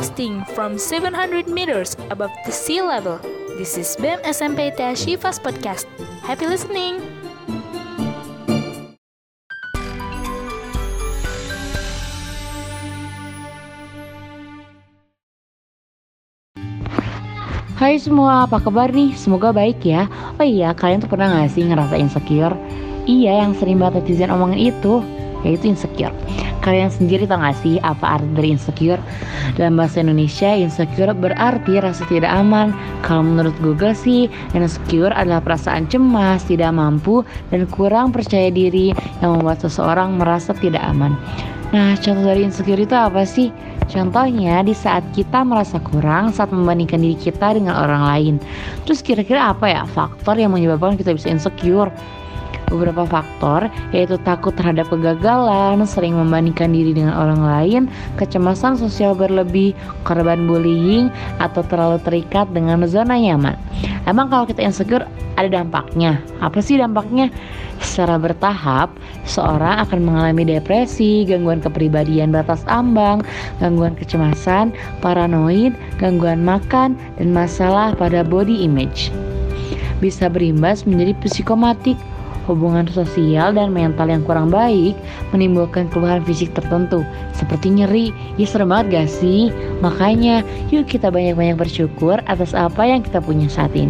Broadcasting from 700 meters above the sea level. This is BEM SMP Tia Podcast. Happy listening! Hai semua, apa kabar nih? Semoga baik ya Oh iya, kalian tuh pernah gak sih ngerasa insecure? Iya, yang sering banget netizen omongin itu Yaitu insecure Kalian sendiri tau gak sih apa arti dari insecure? Dalam bahasa Indonesia, insecure berarti rasa tidak aman Kalau menurut Google sih, insecure adalah perasaan cemas, tidak mampu, dan kurang percaya diri Yang membuat seseorang merasa tidak aman Nah, contoh dari insecure itu apa sih? Contohnya di saat kita merasa kurang saat membandingkan diri kita dengan orang lain. Terus kira-kira apa ya faktor yang menyebabkan kita bisa insecure? Beberapa faktor yaitu takut terhadap kegagalan, sering membandingkan diri dengan orang lain, kecemasan sosial berlebih, korban bullying, atau terlalu terikat dengan zona nyaman. Emang kalau kita insecure ada dampaknya? Apa sih dampaknya? Secara bertahap, seorang akan mengalami depresi, gangguan kepribadian batas ambang, gangguan kecemasan, paranoid, gangguan makan, dan masalah pada body image. Bisa berimbas menjadi psikomatik, hubungan sosial dan mental yang kurang baik menimbulkan keluhan fisik tertentu seperti nyeri. Ya serem banget gak sih? Makanya yuk kita banyak-banyak bersyukur atas apa yang kita punya saat ini.